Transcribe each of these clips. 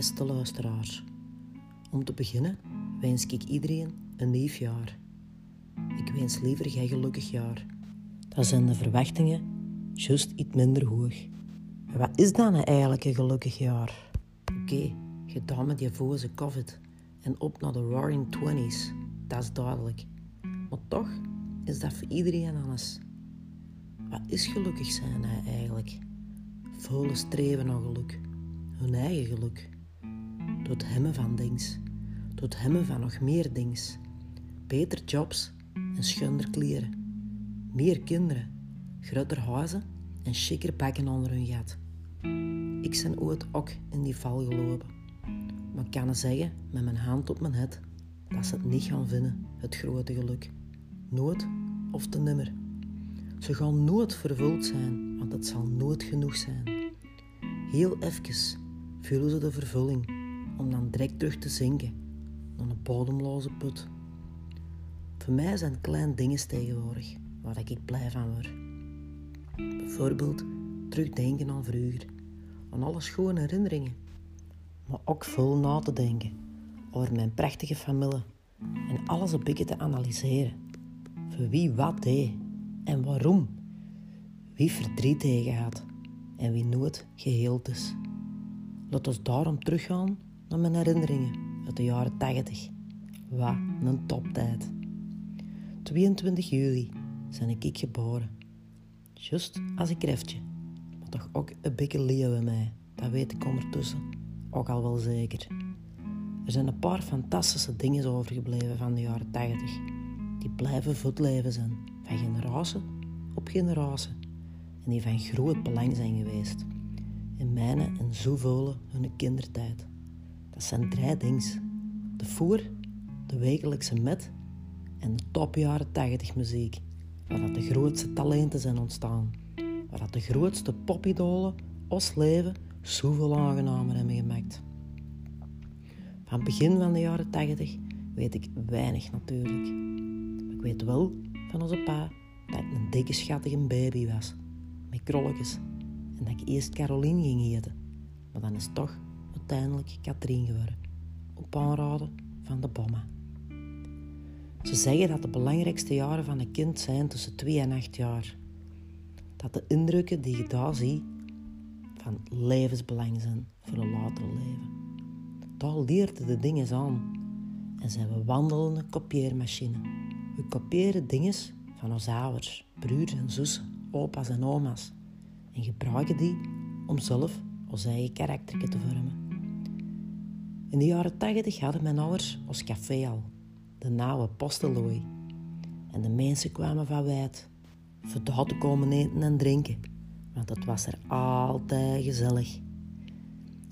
Beste luisteraars, om te beginnen wens ik iedereen een nieuw jaar. Ik wens liever jij gelukkig jaar. Dan zijn de verwachtingen juist iets minder hoog. Maar wat is dan eigenlijk een gelukkig jaar? Oké, gedaan met die voze covid en op naar de roaring twenties, dat is duidelijk. Maar toch is dat voor iedereen anders. Wat is gelukkig zijn nou eigenlijk? Volle streven naar geluk, hun eigen geluk. Het hemmen van dings, het hemmen van nog meer dings. Beter jobs en schonder kleren. Meer kinderen, groter huizen en chiquer bakken onder hun gat. Ik ben ooit ook in die val gelopen. Maar ik kan zeggen, met mijn hand op mijn het, dat ze het niet gaan vinden, het grote geluk. Nooit of te nimmer. Ze gaan nooit vervuld zijn, want het zal nooit genoeg zijn. Heel even voelen ze de vervulling, om dan direct terug te zinken naar een bodemloze put. Voor mij zijn kleine dingen tegenwoordig waar ik blij van word. Bijvoorbeeld terugdenken aan vroeger, aan alle schone herinneringen, maar ook veel na te denken over mijn prachtige familie en alles een beetje te analyseren. Voor wie wat deed en waarom. Wie verdriet tegen had en wie nooit geheeld is. Laat ons daarom teruggaan naar mijn herinneringen uit de jaren 80. Wat een toptijd. 22 juli ben ik geboren. Just als een kreftje, maar toch ook een beetje leeuw in mij. Dat weet ik ondertussen, ook al wel zeker. Er zijn een paar fantastische dingen overgebleven van de jaren 80. Die blijven voetleven zijn, van generatie op generatie. En die van groot belang zijn geweest. In mijne en zoveel hun kindertijd. Dat zijn drie dingen. De voer, de wekelijkse met en de top jaren 80 muziek. Waar de grootste talenten zijn ontstaan. Waar dat de grootste popidolen ons leven zoveel aangenamer hebben gemaakt. Van het begin van de jaren 80 weet ik weinig natuurlijk. Maar ik weet wel van onze pa dat ik een dikke schattige baby was. Met krolletjes. En dat ik eerst Caroline ging eten. Maar dan is toch uiteindelijk Katrien geworden. Op aanraden van de bomma. Ze zeggen dat de belangrijkste jaren van een kind zijn tussen 2 en 8 jaar. Dat de indrukken die je daar ziet van levensbelang zijn voor een later leven. Daar leert de dingen aan en zijn we wandelende kopieermachine. We kopiëren dingen van onze ouders, broers en zussen, opa's en oma's en gebruiken die om zelf ons eigen karakter te vormen. In de jaren 80 hadden mijn ouders ons café al de nauwe postelooi. En de mensen kwamen van wijd, voor daar te komen eten en drinken, want het was er altijd gezellig.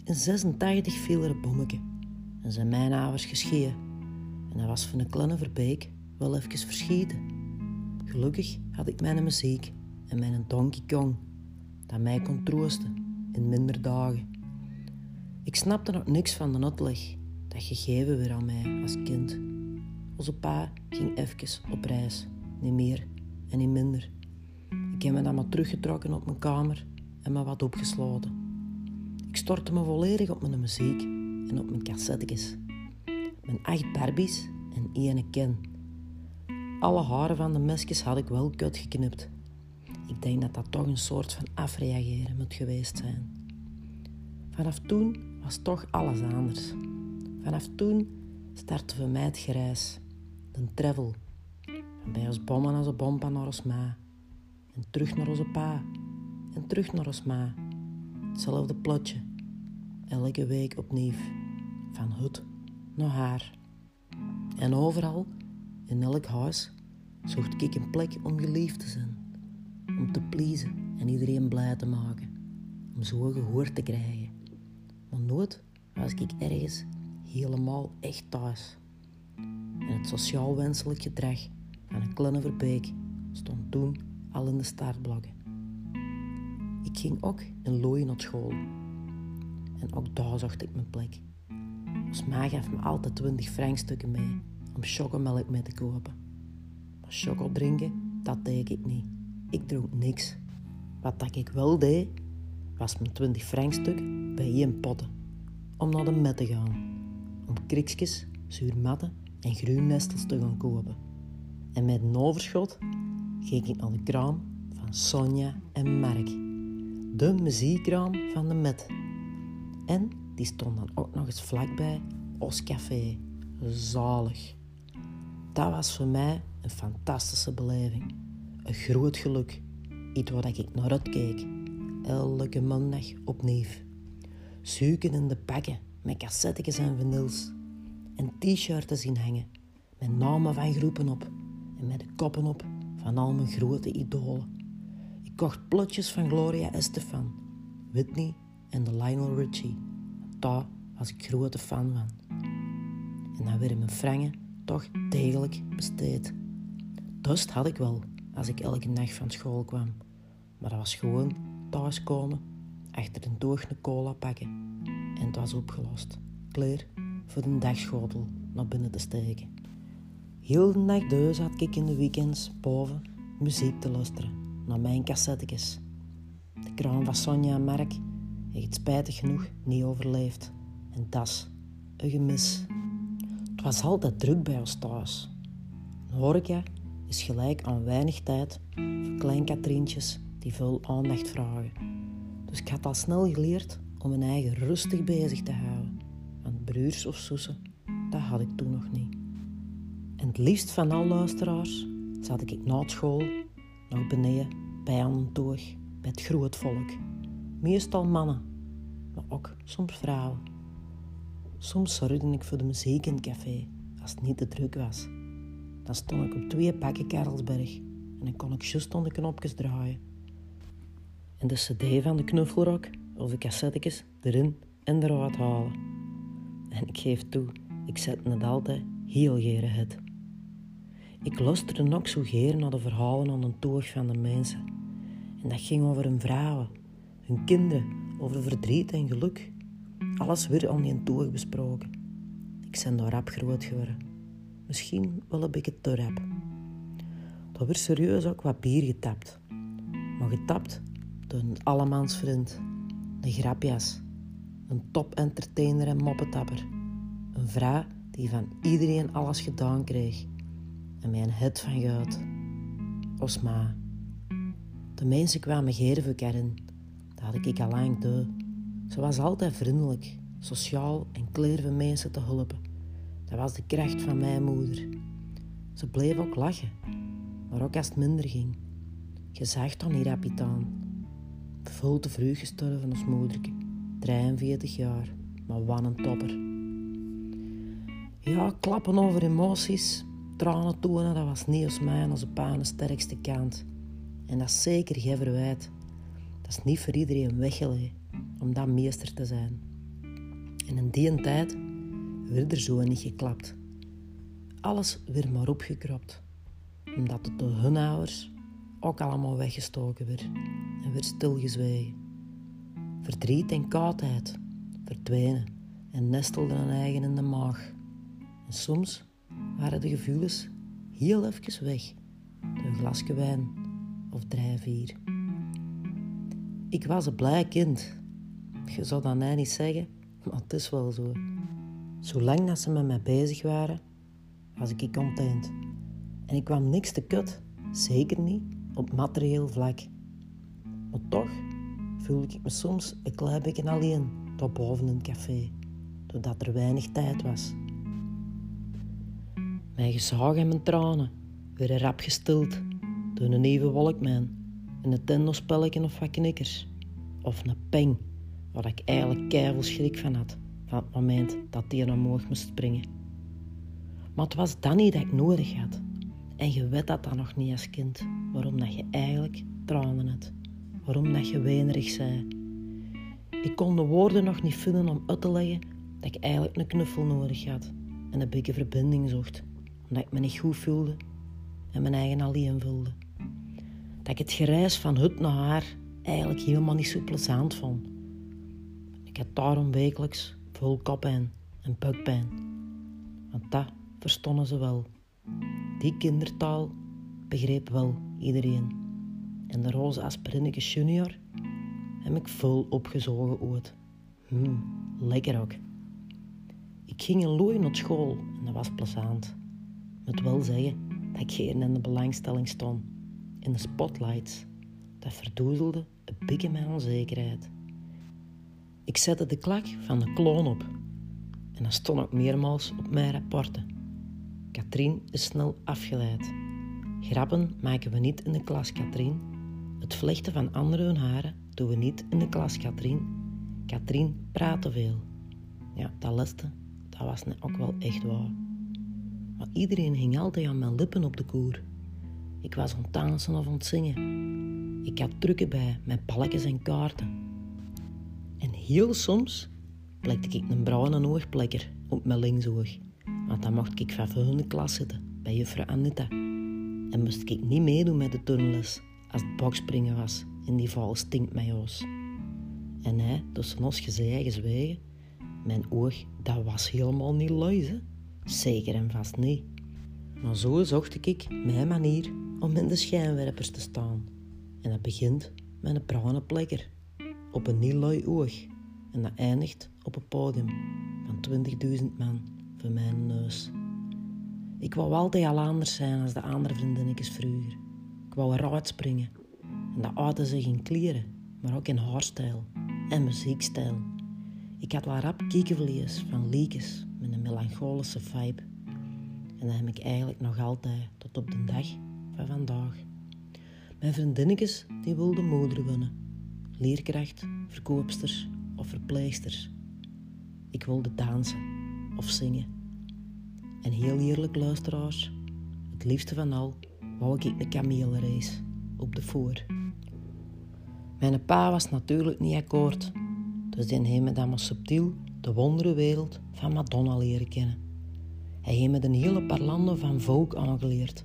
In 86 viel er een bommetje en zijn mijn ouders gescheiden. En hij was van een kleine verbeek wel even verschieten. Gelukkig had ik mijn muziek en mijn Donkey Kong, dat mij kon troosten in minder dagen. Ik snapte nog niks van de uitleg dat gegeven werd aan mij als kind. Onze pa ging even op reis, niet meer en niet minder. Ik heb me dan maar teruggetrokken op mijn kamer en me wat opgesloten. Ik stortte me volledig op mijn muziek en op mijn cassettes. Mijn acht Barbies en één Ken. Alle haren van de mesjes had ik wel kut geknipt. Ik denk dat dat toch een soort van afreageren moet geweest zijn. Vanaf toen was toch alles anders. Vanaf toen startte voor mij het gereis een travel. Van bij ons bommen als een bompa naar ons ma. En terug naar onze pa. En terug naar ons ma. Hetzelfde plotje. Elke week opnieuw. Van hut naar haar. En overal, in elk huis, zocht ik een plek om geliefd te zijn. Om te pleasen en iedereen blij te maken. Om zo gehoord te krijgen. Maar nooit was ik ergens helemaal echt thuis en het sociaal wenselijk gedrag van een kleine verbeek stond toen al in de startblokken. Ik ging ook in Looien naar school. En ook daar zocht ik mijn plek. Ons ma gaf me altijd 20 frankstukken mee om chocomelk mee te kopen. Maar choco drinken, dat deed ik niet. Ik dronk niks. Wat dat ik wel deed, was mijn 20 frankstuk bij één potten. om naar de met te gaan. Om kriksjes, zuurmatten en groennestels te gaan kopen. En met een overschot ging ik naar de kraam van Sonja en Mark. De muziekkraam van de Met. En die stond dan ook nog eens vlakbij ons café. Zalig. Dat was voor mij een fantastische beleving. Een groot geluk. Iets waar ik naar uitkeek. Elke maandag opnieuw. De pakken met cassettes en vinyls. En t-shirts zien hangen. Met namen van groepen op. En met de koppen op van al mijn grote idolen. Ik kocht plotjes van Gloria Estefan, Whitney en de Lionel Richie. Daar was ik grote fan van. En dan werden mijn frangen toch degelijk besteed. Dust had ik wel als ik elke nacht van school kwam. Maar dat was gewoon thuiskomen, achter een doog cola pakken. En het was opgelost. Klaar voor de dagschotel naar binnen te steken. Heel de dag dus had ik in de weekends boven muziek te luisteren naar mijn cassettetjes. De kraan van Sonja en Mark heeft spijtig genoeg niet overleefd. En dat is een gemis. Het was altijd druk bij ons thuis. Een horeca is gelijk aan weinig tijd voor klein Katrientjes die veel aandacht vragen. Dus ik had al snel geleerd om mijn eigen rustig bezig te houden. Want broers of zussen, dat had ik toen nog niet. En het liefst van al luisteraars zat ik na school nog beneden bij aan een toog bij het groot volk. Meestal mannen, maar ook soms vrouwen. Soms zorgde ik voor de muziek in het café als het niet te druk was. Dan stond ik op twee pakken Karelsberg en dan kon ik juist onder de knopjes draaien. En de cd van de knuffelrok of de cassettetjes erin en eruit halen. En ik geef toe, ik zette het altijd heel geren het. Ik luisterde ook zo geer naar de verhalen aan de toog van de mensen. En dat ging over hun vrouwen, hun kinderen, over verdriet en geluk. Alles weer aan die toog besproken. Ik ben daar rap groot geworden. Misschien wel een beetje te rap. Er werd serieus ook wat bier getapt. Maar getapt een allemansvriend, een grapjas, een top-entertainer en moppetapper. Een vrouw die van iedereen alles gedaan kreeg en mijn het van guit. Osma. De mensen kwamen geven in. Dat had ik al lang. Ze was altijd vriendelijk, sociaal en kleer van mensen te helpen. Dat was de kracht van mijn moeder. Ze bleef ook lachen, maar ook als het minder ging. Je zag toch niet rapid aan. Veel te vroeg gestorven als moederke. 43 jaar, maar wat een topper. Ja, klappen over emoties, tranen tonen, dat was niet als mijn als paan sterkste kant. En dat is zeker geen verwijt. Dat is niet voor iedereen weggelegd om dat meester te zijn. En in die tijd werd er zo niet geklapt. Alles werd maar opgekropt, omdat het door hun ouders ook allemaal weggestoken werd en werd stilgezwegen. Verdriet en koudheid verdwenen en nestelden hun eigen in de maag. En soms waren de gevoelens heel even weg. Een glasje wijn of drie, vier. Ik was een blij kind. Je zou dat mij niet zeggen, maar het is wel zo. Zolang dat ze met mij bezig waren, was ik content. En ik kwam niks te kut, zeker niet op materieel vlak. Maar toch voelde ik me soms een klein beetje alleen tot boven het café, doordat er weinig tijd was. Mijn gezag en mijn tranen werden rap gestild door een even wolkman, een Nintendo-spelletje of wat knikkers. Of een peng, waar ik eigenlijk keihard schrik van had, van het moment dat die omhoog moest springen. Maar het was dan niet dat ik nodig had. En je weet dat dan nog niet als kind, waarom dat je eigenlijk tranen had. Waarom dat je weinerig zei. Ik kon de woorden nog niet vinden om uit te leggen dat ik eigenlijk een knuffel nodig had en een beetje verbinding zocht omdat ik me niet goed voelde en mijn eigen alleen voelde. Dat ik het gereis van hut naar haar eigenlijk helemaal niet zo plezant vond. Ik had daarom wekelijks veel koppijn en buikpijn. Want dat verstonden ze wel. Die kindertaal begreep wel iedereen. En de roze aspirineke junior heb ik vol opgezogen ooit. Hmm, lekker ook. Ik ging een looi naar school en dat was plezant. Moet wel zeggen dat ik geen in de belangstelling stond. In de spotlights. Dat verdoezelde een beetje mijn onzekerheid. Ik zette de klak van de kloon op. En dat stond ook meermaals op mijn rapporten. Katrien is snel afgeleid. Grappen maken we niet in de klas, Katrien. Het vlechten van anderen hun haren doen we niet in de klas, Katrien. Katrien praat te veel. Ja, dat laatste, dat was net ook wel echt waar. Maar iedereen hing altijd aan mijn lippen op de koer. Ik was aan dansen of het zingen. Ik had trucken bij met balkjes en kaarten. En heel soms plekte ik een bruine oogplekker op mijn linksoog. Want dan mocht ik van volgende klas zitten, bij juffrouw Anita. En moest ik niet meedoen met de turnles als het bokspringen was in die val stinkt mij oos. En hij, tussen ons gezegd gezwegen, mijn oog, dat was helemaal niet luis, Zeker en vast niet. Maar zo zocht ik mijn manier om in de schijnwerpers te staan. En dat begint met een bruine plekker op een niet lui oog. En dat eindigt op een podium van 20.000 man voor mijn neus. Ik wou altijd al anders zijn als de andere vriendinnetjes vroeger. Wou eruit springen. En dat uitte zich in kleren, maar ook in haarstijl en muziekstijl. Ik had wel rap kiekenvlees van Liekes met een melancholische vibe. En dat heb ik eigenlijk nog altijd tot op de dag van vandaag. Mijn vriendinnetjes die wilden moeder winnen. Leerkracht, verkoopsters of verpleegsters. Ik wilde dansen of zingen. En heel eerlijk luisteraars, het liefste van al wou ik een kameelrace op de voer. Mijn pa was natuurlijk niet akkoord, dus die heeft me dan maar subtiel de wonderenwereld van Madonna leren kennen. Hij heeft me een hele parlando van volk aangeleerd,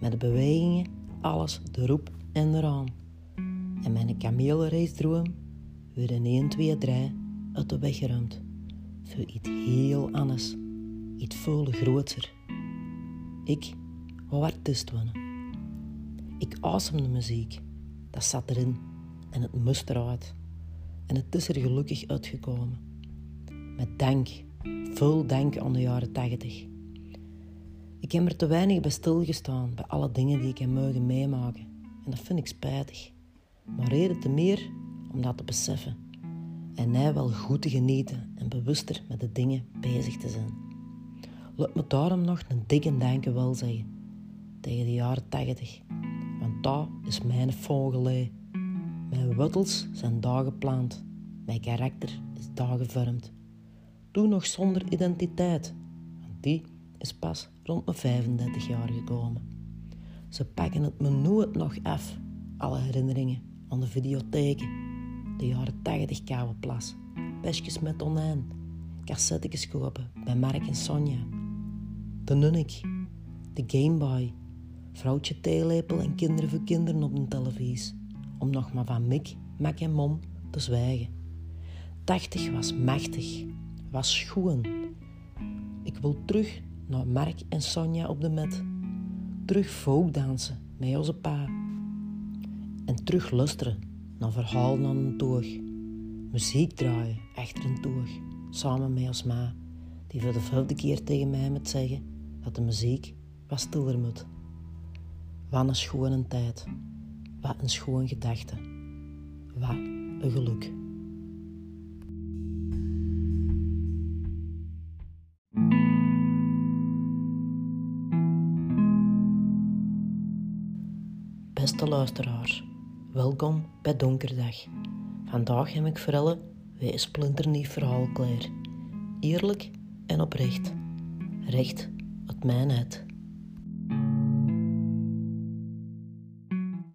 met de bewegingen, alles, de roep en de raan. En mijn kameelrace droom weer in 1, 2, 3 uit de weg geruimd. Voor iets heel anders, iets veel groter. Ik wou artiest worden. Ik de muziek, dat zat erin en het moest eruit. En het is er gelukkig uitgekomen. Met dank, veel dank aan de jaren tachtig. Ik heb er te weinig bij stilgestaan bij alle dingen die ik heb mogen meemaken. En dat vind ik spijtig. Maar reden te meer om dat te beseffen. En hij wel goed te genieten en bewuster met de dingen bezig te zijn. Laat me daarom nog een dikke danken wel zeggen. Tegen de jaren tachtig. Want dat is mijn vogelij. Mijn wortels zijn daar geplant. Mijn karakter is daar gevormd. Toen nog zonder identiteit, want die is pas rond mijn 35 jaar gekomen. Ze pakken het me nog af, alle herinneringen aan de videotheken, de jaren 80 kabelplas, besjes met tonijn, cassettetjes kopen bij Mark en Sonja, de Nunnik, de Gameboy, vrouwtje theelepel en kinderen voor kinderen op de televisie om nog maar van Mick, Mac en Mom te zwijgen. Tachtig was machtig, was schoen. Ik wil terug naar Mark en Sonja op de met. Terug folkdansen met onze pa. En terug luisteren naar verhalen aan een toog. Muziek draaien achter een toog, samen met ons ma, die voor de vijfde keer tegen mij moet zeggen dat de muziek wat stiller moet. Wat een schone tijd. Wat een schoon gedachte. Wat een geluk. Beste luisteraars, welkom bij Donkerdag. Vandaag heb ik voor alle een splinternieuw verhaal klaar. Eerlijk en oprecht. Recht uit mijn uit.